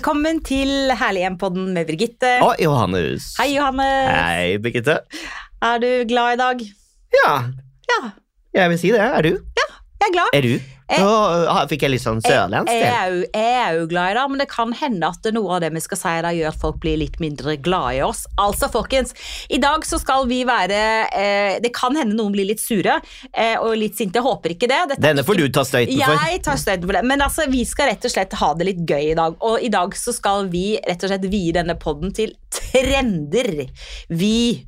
Velkommen til Herlig hjem-podden med Birgitte. Og Johannes. Hei, Johannes. Hei, Birgitte. Er du glad i dag? Ja, Ja, jeg vil si det. Er du? Ja, jeg er glad. Er du? Nå ah, fikk jeg litt sånn sørlandsk. til. jeg, jeg er jo glad i det, men det kan hende at noe av det vi skal si i gjør at folk blir litt mindre glad i oss. Altså, folkens, i dag så skal vi være eh, Det kan hende noen blir litt sure eh, og litt sinte. Jeg håper ikke det. Dette Denne får ikke- du ta støyten for. Jeg tar støyten for det. Men altså, vi skal rett og slett ha det litt gøy i dag. Og i dag så skal vi rett og slett vie denne podden til trender vi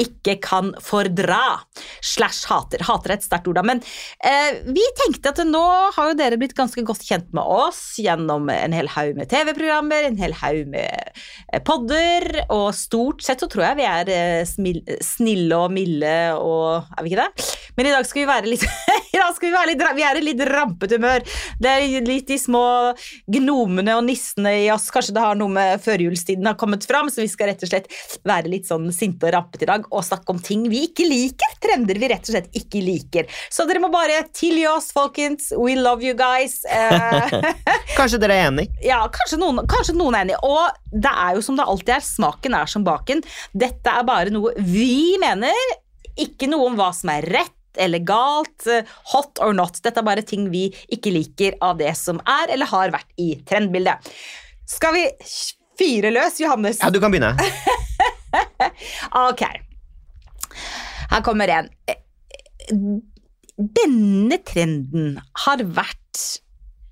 ikke kan fordra. Slash hater. Hater er et sterkt ord, da. Men eh, vi tenkte at nå har jo dere blitt ganske godt kjent med oss gjennom en hel haug med TV-programmer, en hel haug med eh, podder, og stort sett så tror jeg vi er eh, snille og milde og Er vi ikke det? Men i dag skal vi være litt I dag skal vi være litt Vi er i litt rampete humør. Det er litt de små gnomene og nissene i oss. Kanskje det har noe med førjulstiden har kommet fram, så vi skal rett og slett være litt sånn sinte og rampete i dag og snakke om ting vi ikke liker. Trender vi rett og slett ikke liker. Så dere må bare tilgi oss, folkens. We love you guys. Eh, Kanskje dere er enig? ja, kanskje noen, kanskje noen er enig. Og det er jo som det alltid er, smaken er som baken. Dette er bare noe vi mener, ikke noe om hva som er rett eller galt, hot or not. Dette er bare ting vi ikke liker av det som er eller har vært i trendbildet. Skal vi fyre løs, Johannes? Ja, du kan begynne. Ok. Her kommer en. Denne trenden har vært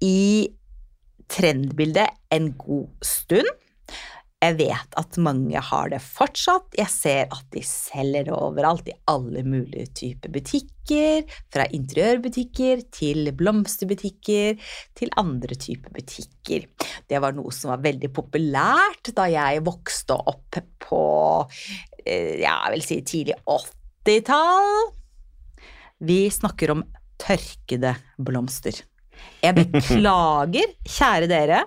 i trendbildet en god stund. Jeg vet at mange har det fortsatt. Jeg ser at de selger det overalt i alle mulige typer butikker. Fra interiørbutikker til blomsterbutikker til andre typer butikker. Det var noe som var veldig populært da jeg vokste opp på eh, ja, jeg vil si tidlig 80-tall. Vi snakker om tørkede blomster. Jeg beklager, kjære dere.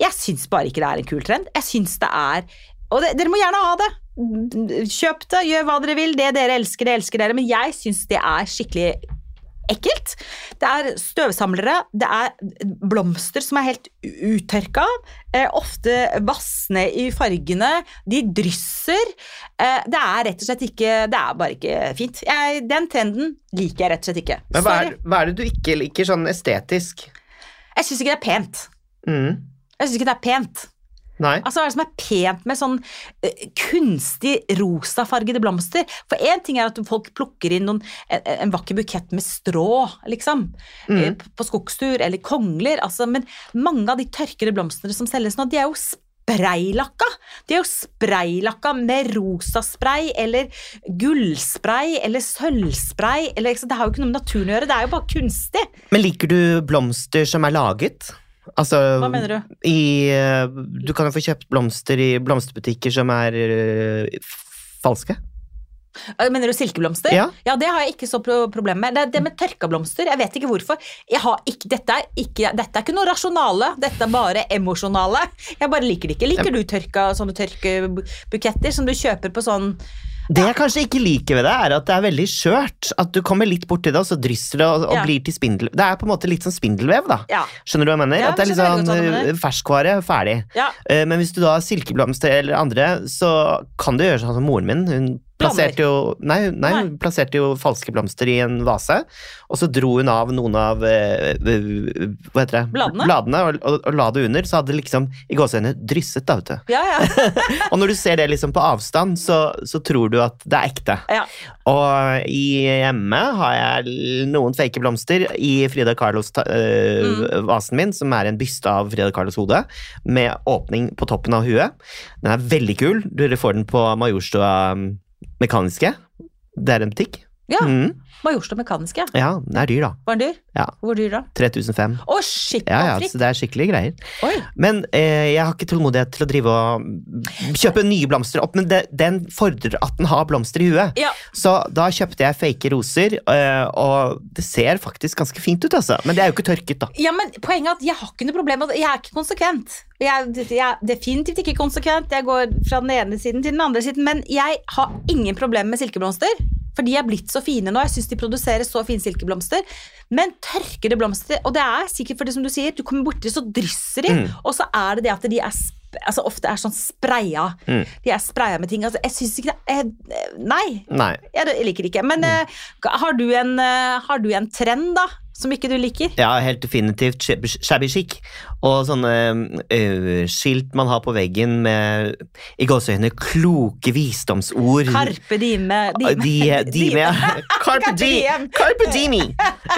Jeg syns bare ikke det er en kul trend. Jeg syns det er Og det, dere må gjerne ha det. Kjøp det, gjør hva dere vil. Det dere elsker, det elsker dere. Men jeg syns det er skikkelig ekkelt. Det er støvsamlere, det er blomster som er helt uttørka. Eh, ofte vassende i fargene. De drysser. Eh, det er rett og slett ikke Det er bare ikke fint. Jeg, den trenden liker jeg rett og slett ikke. Men hva er, hva er det du ikke liker sånn estetisk? Jeg syns ikke det er pent. Mm. Jeg syns ikke det er pent. Nei? Altså, Hva er det som er pent med sånn uh, kunstig rosafargede blomster? For én ting er at folk plukker inn noen, en, en vakker bukett med strå, liksom, eh, Mm. på skogstur, eller kongler, altså, men mange av de tørkede blomstene som selges nå, de er jo spraylakka. De er jo spraylakka med rosaspray eller gullspray eller sølvspray. Eller, det har jo ikke noe med naturen å gjøre, det er jo bare kunstig. Men liker du blomster som er laget? Altså, Hva mener du? I, eh, du kan jo få kjøpt blomster i blomsterbutikker som er eh, falske. Eh, Mener du silkeblomster? Ja. det har jeg ikke så pro problem med. Det, det med tørka blomster, jeg vet ikke hvorfor. Ikke, dette, er ikke, dette er ikke noe rasjonale, dette er bare emosjonale. Jeg bare liker det ikke. Liker du tørka, sånne tørkebuketter som du kjøper på sånn Det jeg kanskje ikke liker ved det, er at det er veldig skjørt. At du kommer litt borti det, og så drysser det og, og Ja. blir til spindel... Det er på en måte litt sånn spindelvev, da. Ja. Skjønner du hva jeg mener? Ja, at det er litt sånn ferskvare, ferdig. ja. Eh, Men hvis du da har silkeblomster eller andre, så kan du gjøre sånn som moren min. Hun plasserte jo, nei, nei, Nei. plasserte jo falske blomster i en vase, og så dro hun av noen av eh, eh, Hva heter det? Bladene? og, og, og la det under, så hadde det liksom i gåseøynene drysset, da, vet du. Ja, ja. Og når du ser det liksom på avstand, så, så tror du at det er ekte. ja. Og i hjemme har jeg noen fake blomster i Frida Carlos-vasen min, som er en byste av Frida Carlos hode, med åpning på toppen av huet. Den er veldig kul. Dere får den på Majorstua um, Mekaniske. Det er en butikk. Ja. Mm. Majorstua Mekaniske. Ja, den er dyr, da. Var den dyr? Ja. Hvor dyr da? 3005. Å, shit, Ja, ja, så det er skikkelig greier. Oi. Men eh, jeg har ikke tålmodighet til å drive og kjøpe nye blomster opp, men det, den fordrer at den har blomster i huet. Ja. Så da kjøpte jeg fake roser, eh, og det ser faktisk ganske fint ut, altså. Men det er jo ikke tørket, da. Ja, men Poenget er at jeg har ikke noe problem med det. Jeg er ikke konsekvent. Jeg, jeg er definitivt ikke konsekvent. Jeg går fra den ene siden til den andre siden. Men jeg har ingen problem med silkeblomster. For de er blitt så fine nå. Jeg syns de produserer så fine silkeblomster. Men tørkede blomster, og det er sikkert fordi som du sier, du kommer borti, så drysser de, Mm. og så er det det at de er altså ofte er sånn spraya. Mm. De er spraya med ting. Altså, jeg syns ikke det jeg, Nei, Nei. jeg liker det ikke. Men Mm. uh, har, du en, uh, har du en trend, da, som ikke du liker? Ja, helt definitivt shabby chic. Og sånne uh, skilt man har på veggen med i gåseøyne kloke visdomsord. Carpe dime. dime. De, dime. med Carpe, Carpe di, diem. Carpe dimi!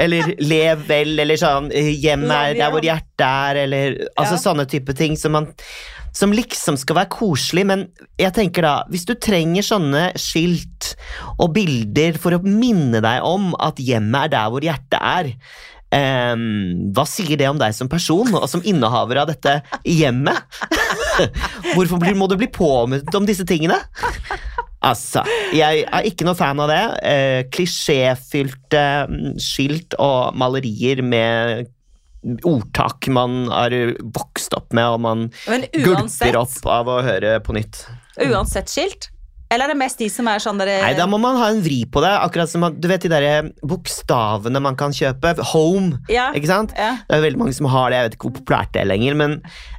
Eller lev vel, eller sånn eh, Hjem er der hvor hjertet er, eller Altså Ja. sånne type ting som man som liksom skal være koselig, men jeg tenker da, hvis du trenger sånne skilt og bilder for å minne deg om at hjemmet er der hvor hjertet er, Um, hva sier det om deg som person og som innehaver av dette hjemmet? Hvorfor må du bli påminnet om disse tingene? Altså, jeg er ikke noe fan av det. Uh, Klisjéfylte mm, skilt og malerier med ordtak man har vokst opp med, og man uansett, gulper opp av å høre på nytt. uansett skilt? Eller er det mest de som er sånn dere Nei, da må man ha en vri på det. Akkurat som du vet de der bokstavene man kan kjøpe. Home, Ja. ikke sant? ja. Det er veldig mange som har det, jeg vet ikke hvor populært det er lenger, men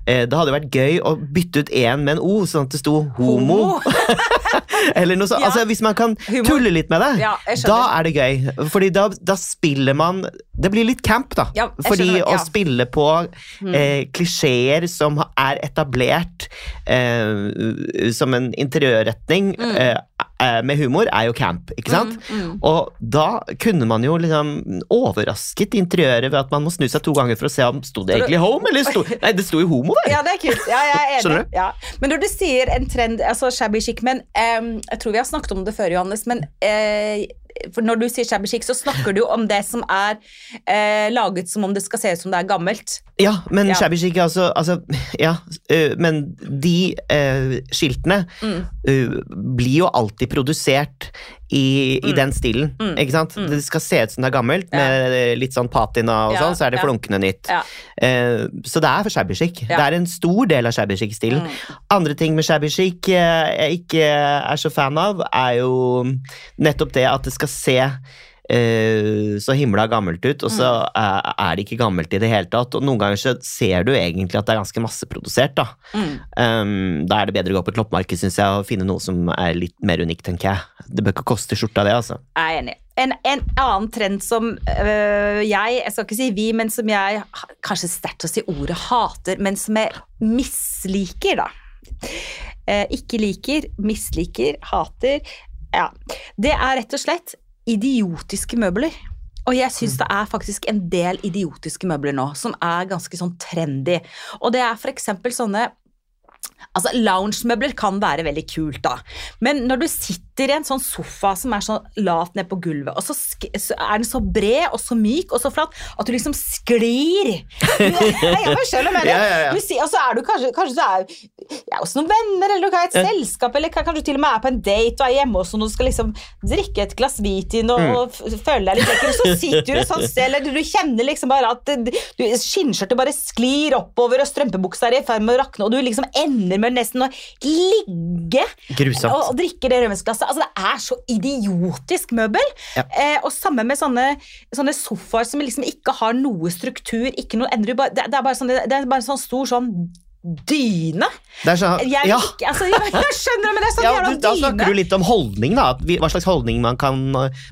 eh, det hadde vært gøy å bytte ut én med en O, sånn at det sto homo. Eller noe sånt. Ja. Altså, hvis man kan Humor. tulle litt med det, Ja, da er det gøy. Fordi da, da spiller man Det blir litt camp, da. Ja, Fordi å. Spille på eh, klisjeer som er etablert eh, som en interiørretning Mm. eh, med humor, er jo camp, ikke sant? Mm, mm. Og da kunne man jo liksom overrasket interiøret ved at man må snu seg to ganger for å se om sto det egentlig home, eller sto Nei, det sto jo homo der! Ja, det er kult. Ja, jeg er enig. Skjønner du? Ja. Men når du sier en trend, altså shabby chic Men um, jeg tror vi har snakket om det før, Johannes, men eh, for når du sier shabby chic, så snakker du om det som er eh, laget som om det skal se ut som det er gammelt. Ja, men Ja. shabby chic altså, altså Ja, uh, men de uh, skiltene Mm. uh, blir jo alltid produsert i, i Mm. den stilen, Mm. ikke sant? Mm. Det skal se ut som det er gammelt, Ja. med litt sånn patina og Ja, sånn, så er det flunkende nytt. Eh, så det er for shabby chic. Det er en stor del av shabby chic-stilen. Mm. Andre ting med shabby chic eh, jeg ikke er så fan av, er jo nettopp det at det skal se så himla gammelt ut, og så Mm. er det ikke gammelt i det hele tatt. Og noen ganger så ser du egentlig at det er ganske masseprodusert, da. Mm. Um, da er det bedre å gå på et loppemarked, syns jeg, og finne noe som er litt mer unikt, tenker jeg. Det bør ikke koste skjorta, det, altså. Jeg er enig. En, en annen trend som øh, jeg, jeg skal ikke si vi, men som jeg kanskje sterkt å si ordet hater, men som jeg misliker, da. Eh, ikke liker, misliker, hater. Ja. Det er rett og slett idiotiske møbler. Og jeg syns det er faktisk en del idiotiske møbler nå som er ganske sånn trendy. Og det er eksempel sånne Altså, Loungemøbler kan være veldig kult, da. Men når du sitter i en sånn sofa som er sånn lavt ned på gulvet, og så, så er den så bred og så myk og så flat at du liksom sklir Jeg skjønner hva jeg mener. Ja, ja, ja. Du og så er du kanskje, kanskje du er ja, hos noen venner, eller du kan ha et selskap, eller kanskje du til og med er på en date og er hjemme hos noen og skal liksom drikke et glass hvitvin og, Mm. og føle deg litt lekker, og så sitter du i et sånt sted, eller du, du kjenner liksom bare at skinnskjørtet bare sklir oppover, og strømpebuksa er i ferd med å rakne, og du liksom ender med nesten å ligge Grusomt. og, og drikke det rødvinsglasset. Altså, det er så idiotisk møbel. Ja. Eh, og samme med sånne, sånne sofaer som liksom ikke har noe struktur, ikke noe endrer, det, det, er bare sånn, det er bare sånn stor sånn dyne. Sånn, Jeg, ja, ikke, altså, jeg, jeg skjønner det, men det er sånn ja jævla dyne. da snakker du litt om holdning, da. Hva slags holdning man, kan,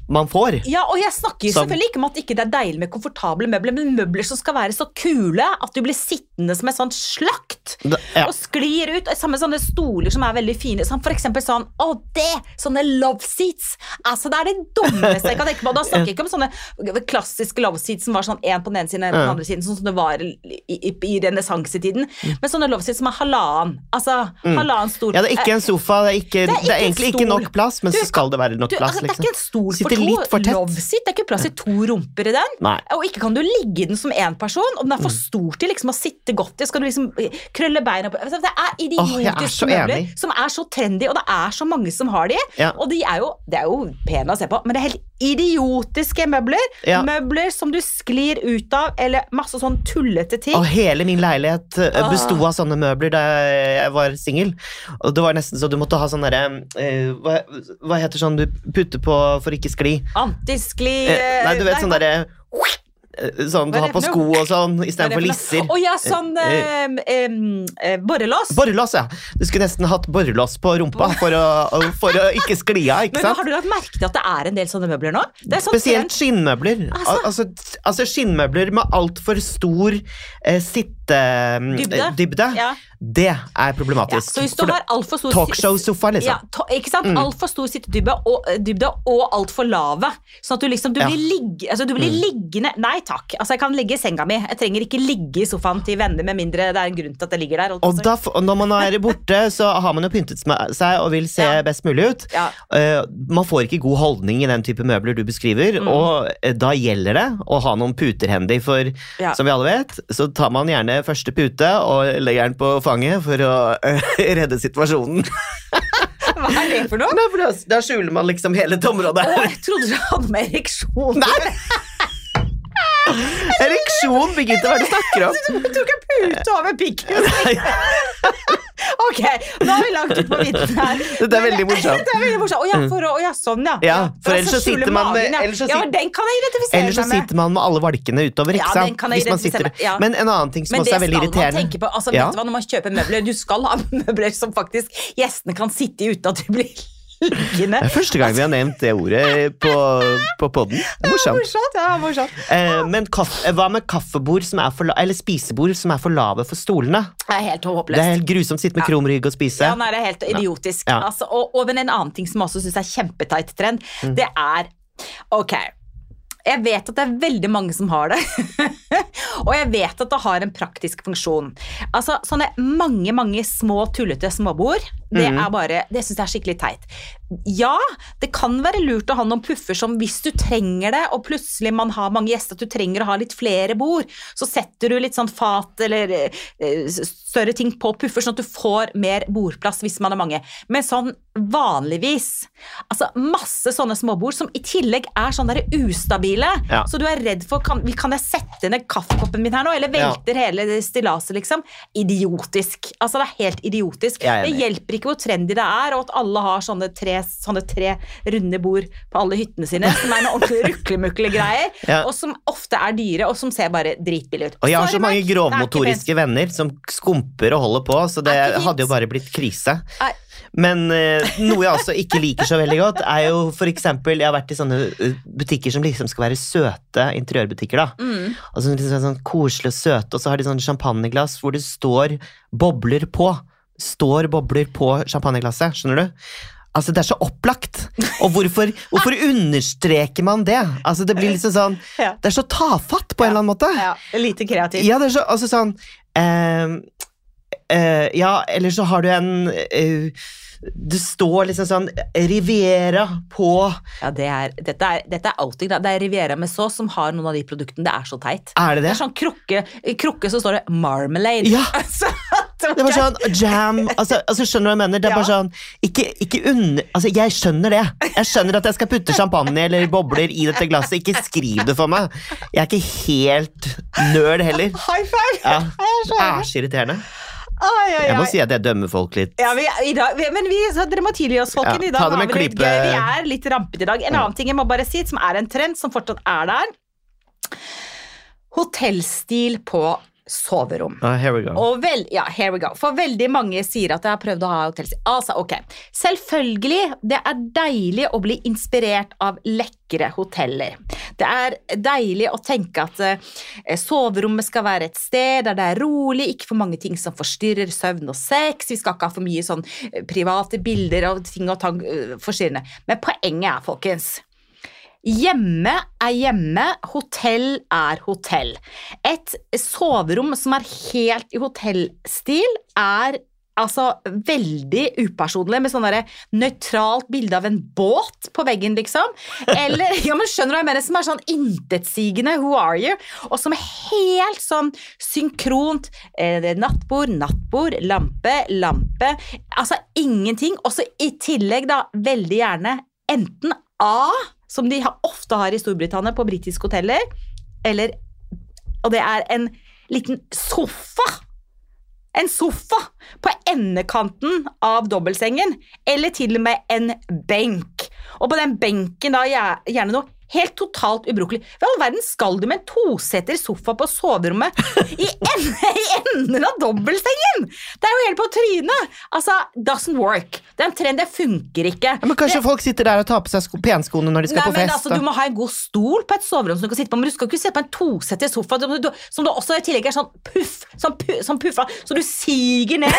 man får. Ja, og jeg snakker Som- selvfølgelig ikke om at ikke det er deilig med komfortable møbler, men møbler som skal være så kule at du blir sittende som et sånt slakt. Da- Ja. Og sklir ut. Samme sånne stoler som er veldig fine. Som for eksempel sånn Å, det! Sånne love seats. Altså, det er det dummeste jeg kan tenke på. Da snakker jeg ikke om sånne klassiske love seats som var sånn én på den ene siden og én på den andre siden, sånn som det var i, i, i renessansetiden. Men sånne love seats som er halvannen. Altså halvannen stor. Ja, det er ikke en sofa, det er, ikke, det er, ikke en egentlig ikke nok plass, men Du, så skal det være nok Du, plass, altså, det er liksom. ikke en stol for to. Love seat, det er ikke plass i to rumper i den. Nei. Og ikke kan du ligge i den som én person, og den er Mm. for stor til liksom, å sitte godt i. Skal du liksom eh, krølle beina på Altså, Det er idiotiske oh, møbler som er så trendy, og det er så mange som har de. Ja. Og de er jo, det er jo pene å se på, men det er helt idiotiske møbler. Ja. Møbler som du sklir ut av, eller masse sånn tullete ting. Og hele min leilighet eh, besto av sånne møbler da jeg var singel. Og det var nesten så du måtte ha sånn derre uh, hva, hva heter sånn du putter på for ikke skli? Antiskli uh, nei, du vet sånn derre Sånn du har på sko og sånn istedenfor for lisser. Å ja, sånn Eh, eh, eh, eh, borrelås. Borrelås, ja. Du skulle nesten hatt borrelås på rumpa for å, for å ikke skli av, ikke Men har du lagt merke til at det er en del sånne møbler nå? Det sånn Spesielt skinnmøbler. Altså. Altså, altså skinnmøbler med altfor stor eh, sittedybde. Dybde. Ja. Det er Ja, problematisk. så hvis du har altfor stor Talkshow-sofa, liksom. Ja, to, ikke sant? Altfor stor sittedybde og, eh, dybde og altfor lave. Sånn at du liksom du Ja. blir, ligge, altså, du blir liggende Nei takk. Altså, jeg kan ligge i senga mi. Jeg trenger ikke ligge i sofaen til venner med mindre det er en grunn til at jeg ligger der. Og da, når man er borte, så har man jo pyntet seg og vil se Ja. best mulig ut. ja. Uh, man får ikke god holdning i den type møbler du beskriver, Mm. og eh, da gjelder det å ha noen puter handy, for Ja. som vi alle vet, så tar man gjerne første pute og legger den på fanget for å uh, redde situasjonen. Hva er det for noe? Nei, for da, da skjuler man liksom hele det området. Å, jeg trodde du hadde med ereksjon. Nei! Ereksjon, Birgitte, hva er det du snakker om? Du tok en pute over pikken. Ok, nå har vi langt ut på vidden her. Dette er veldig morsomt. Det er veldig morsomt. Å ja, for å, ja, sånn ja. Ja, for ellers så sitter man med- ellers så Ja, den kan jeg identifisere Ellers så sitter man med alle valkene utover, ikke Ja, den kan jeg identifisere sitter-. Men en annen ting som også er veldig irriterende Men det skal man tenke på. Altså, vet du hva, Når man kjøper møbler, du skal ha møbler som faktisk gjestene kan sitte i uten at de blir liggende. Det er første gang vi har nevnt det ordet på, på podden. Det er morsomt. Morsomt, ja, morsomt. Eh, men kaffe, hva med kaffebord som er for eller spisebord som er for lave for stolene? Det er helt håpløst. Det er helt grusomt å sitte med krum rygg og spise. Ja, nei, det er helt idiotisk. Ja. Altså, og, og men en annen ting som jeg også syns er kjempeteit trend, Mm. det er Ok. Jeg vet at det er veldig mange som har det. og jeg vet at det har en praktisk funksjon. Altså, Sånne mange mange små tullete småbord, det Mhm. er bare, det syns jeg er skikkelig teit. Ja, det kan være lurt å ha noen puffer som hvis du trenger det, og plutselig man har mange gjester, at du trenger å ha litt flere bord, så setter du litt sånn fat eller eh, større ting på puffer, sånn at du får mer bordplass hvis man er mange. Men sånn vanligvis, altså masse sånne småbord som i tillegg er sånn der ustabile, Ja. så du er redd for kan, kan jeg sette ned kaffekoppen min her nå, eller Ja. velter hele det stillaset, liksom? Idiotisk. Altså, det er helt idiotisk. Det hjelper ikke hvor trendy det er, og at alle har sånne tre, sånne tre runde bord på alle hyttene sine, som er noen ordentlig ruklemukle-greier, Ja. og som ofte er dyre, og som ser bare dritbillige ut. Og jeg har så mange grovmotoriske venner som skumper og holder på, så det hadde jo bare blitt krise. Er, Men eh, noe jeg også ikke liker så veldig godt, er jo eksempel Jeg har vært i sånne eh, butikker som liksom skal være søte interiørbutikker, da. Mm. Og så liksom sånn koselige og søte, og så har de sånne champagneglass hvor det står bobler på. Står bobler på champagneglasset, skjønner du? Altså, det er så opplagt! Og hvorfor, hvorfor understreker man det? Altså, det blir liksom sånn Det er så tafatt på en eller annen måte. Ja, lite kreativt. Ja, det er så, altså sånn eh, eh, Ja, eller så har du en eh, Det står liksom sånn Riviera på Ja, det er, dette, er, dette er outing. Da. Det er Riviera med sauce som har noen av de produktene. Det er så teit. Er det Det det? er sånn krukke, krukke så står det marmalade. Ja. Altså, Det var sånn jam altså, altså Skjønner du hva jeg mener? Det er Ja. bare sånn Ikke, ikke under Altså, jeg skjønner det. Jeg skjønner at jeg skal putte champagne eller bobler i dette glasset. Ikke skriv det for meg. Jeg er ikke helt nerd heller. High five! Ja. Det er så irriterende. Ai, ai, Jeg må si at jeg dømmer folk litt. Ja, vi, i dag, vi, men vi, så dere tilgi oss, folkens. Ja, I dag har vi litt gøy. Vi er litt rampete i dag. En annen ting jeg må bare si, som er en trend, som fortsatt er der. Hotellstil på soverom. Uh, here we go. Og vel, ja, here we go. For veldig mange sier at jeg har prøvd å ha hotell. Altså, ok. Selvfølgelig, det er deilig å bli inspirert av lekre hoteller. Det er deilig å tenke at eh, soverommet skal være et sted der det er rolig, ikke for mange ting som forstyrrer søvn og sex. Vi skal ikke ha for mye sånn eh, private bilder og ting og tang eh, forstyrrende. Men poenget er, folkens Hjemme er hjemme, hotell er hotell. Et soverom som er helt i hotellstil, er altså veldig upersonlig, med sånn nøytralt bilde av en båt på veggen, liksom. Eller, ja, men skjønner du hva jeg mener, som er sånn intetsigende, who are you? Og som er helt sånn synkront. Eh, nattbord, nattbord, lampe, lampe. Altså ingenting. Og så i tillegg, da, veldig gjerne enten A som de ofte har i Storbritannia på britiske hoteller, eller, og det er en liten sofa. En sofa på endekanten av dobbeltsengen, eller til og med en benk. Og på den benken da gjerne noe helt totalt ubrukelig. Hva i all verden skal du med en toseter sofa på soverommet i, enden, i enden av dobbeltsengen? Det er jo helt på trynet! Altså, doesn't work. Det er en trend, det funker ikke. Ja, men kanskje folk sitter der og tar på seg sko penskoene når de skal Nei, på men fest? altså. Du må ha en god stol på et soverom som du kan sitte på, men du skal ikke sitte på en tosetter sofa du, du, som du også i tillegg er sånn puff, sånn, pu, sånn puffa, så du siger ned.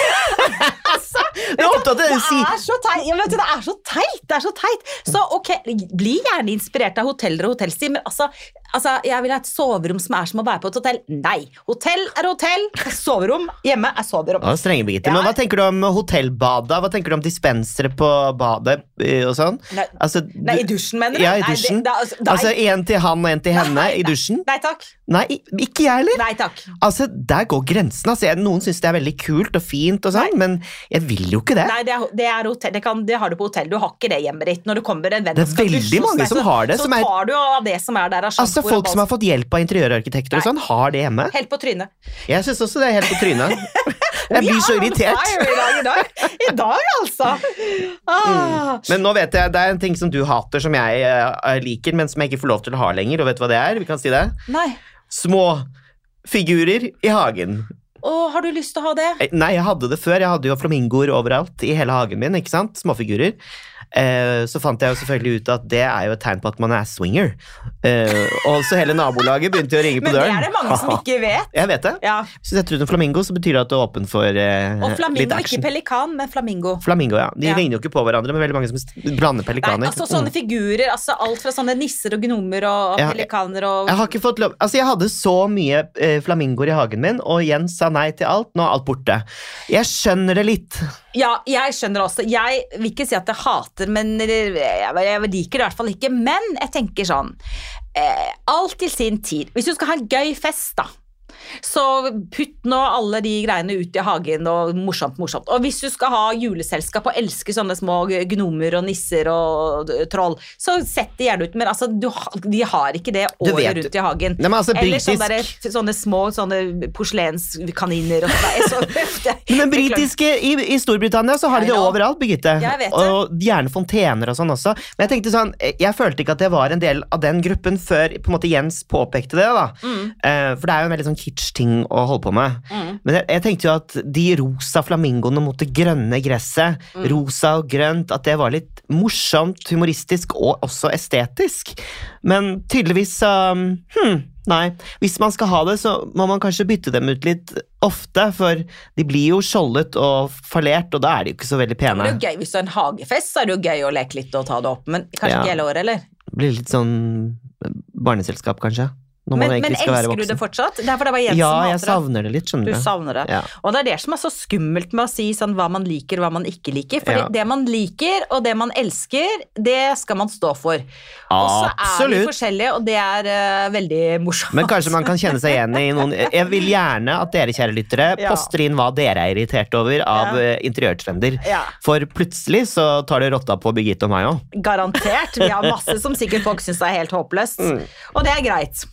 altså, Du er det, det er så teit! Ja, du, det er så teit! Det er så teit. Så ok, bli gjerne inspirert av hoteller og hotellstimer. altså, altså, jeg vil ha et soverom som er som å være på et hotell. Nei! Hotell er hotell, soverom hjemme er soverom. Ja, strenge, Birgitte. Ja. Men hva tenker du om hotellbadet? Hva tenker du om dispensere på badet eh, og sånn? Nei, Altså, nei, i dusjen, mener du? Ja, i Nei, det- dusjen. det- altså. Altså en til han og en til henne Nei, i dusjen? Nei takk. Nei, ikke jeg heller. Nei takk. Altså, Der går grensen. Altså, noen syns det er veldig kult og fint, og sånn, men jeg vil jo ikke det. Nei, det, er, det, er hotell, det, kan, det har du på hotell. Du har ikke det hjemmet ditt. Når det kommer en venn Det er veldig mange deg, som så, har det, Så er- tar du av det som er der av Altså, Folk som har fått hjelp av interiørarkitekter og sånn, har det hjemme. Helt på trynet. Jeg syns også det er helt på trynet. Jeg blir så irritert. I dag, i dag, altså! Ah. Men nå vet jeg, det er en ting som du hater, som jeg eh, liker, men som jeg ikke får lov til å ha lenger. Og vet du hva det er? Vi kan si det. Nei. Små figurer i hagen. Å, har du lyst til å ha det? Eh, Nei, jeg hadde det før. Jeg hadde jo flamingoer overalt i hele hagen min. ikke sant? Småfigurer. Eh, så fant jeg jo selvfølgelig ut at det er jo et tegn på at man er swinger. Eh, og så hele nabolaget begynte å ringe på døren. Men det er det mange som ikke vet. Jeg vet det. Ja. Hvis du setter ut en flamingo, så betyr det at du er åpen for eh, Og flamingo, litt ikke pelikan, men flamingo. Flamingo, ja. De Ja. ligner jo ikke på hverandre, men veldig mange som blander pelikaner. Nei, altså sånne Mm. figurer, altså alt fra sånne nisser og gnomer og Ja, pelikaner og Jeg har ikke fått lov Altså, jeg hadde så mye eh, flamingoer i hagen min, og Jens sa nei til alt. Nå er alt borte. Jeg skjønner det litt. Ja, jeg skjønner også. Jeg vil ikke si at jeg hater, men jeg, liker det i hvert fall ikke. Men jeg tenker sånn eh, Alt til sin tid. Hvis du skal ha en gøy fest, da. Så putt nå alle de greiene ut i hagen, og morsomt, morsomt. Og hvis du skal ha juleselskap og elske sånne små gnomer og nisser og troll, så sett de gjerne ut. Men altså, du, de har ikke det året rundt i hagen. Nei, men altså, Eller sånne, der- sånne små sånne porselenskaniner og sånn. Men britiske, i, I Storbritannia så har de det overalt, Birgitte. Det. Og gjerne fontener og sånn også. Men jeg tenkte sånn, jeg følte ikke at jeg var en del av den gruppen før på en måte Jens påpekte det. da. Mm, Eh, for det er jo en veldig sånn kitsch-ting å holde på med. mm. Men jeg, jeg tenkte jo at de rosa flamingoene mot det grønne gresset, Mm. rosa og grønt, at det var litt morsomt, humoristisk og også estetisk. Men tydeligvis så hm, Nei. Hvis man skal ha det, så må man kanskje bytte dem ut litt ofte, for de blir jo skjoldet og fallert, og da er de jo ikke så veldig Det pene. er jo gøy Hvis du har en hagefest, så er det jo gøy å leke litt og ta det opp. Men kanskje Ja. ikke hele året, eller? Det blir litt sånn barneselskap, kanskje. Men, men elsker du det fortsatt? Det er det var Jens Ja, som jeg hater savner det litt, skjønner du. savner det. Ja. Og det er det som er så skummelt med å si sånn hva man liker og hva man ikke liker. For Ja. det man liker og det man elsker, det skal man stå for. Og så er vi forskjellige, og det er uh, veldig morsomt. Men kanskje man kan kjenne seg igjen i noen Jeg vil gjerne at dere, kjære lyttere, poster inn hva dere er irritert over av Ja. eh, interiørtrender. For plutselig så tar det rotta på Birgitte og meg òg. garantert. Vi har masse som sikkert folk syns er helt håpløst. Mm. Og det er greit.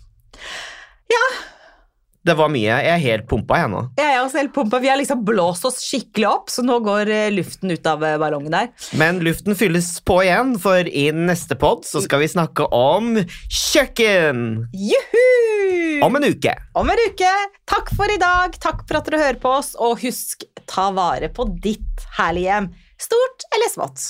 Det var mye. Jeg er helt pumpa, jeg nå. Jeg er også helt pumpa. Vi har liksom blåst oss skikkelig opp, så nå går eh, luften ut av eh, ballongen der. Men luften fylles på igjen, for i neste pod så skal vi snakke om kjøkken! Juhu! Om en uke. Om en uke. Takk for i dag. Takk for at dere hører på oss, og husk, ta vare på ditt herlige hjem. Stort eller smått.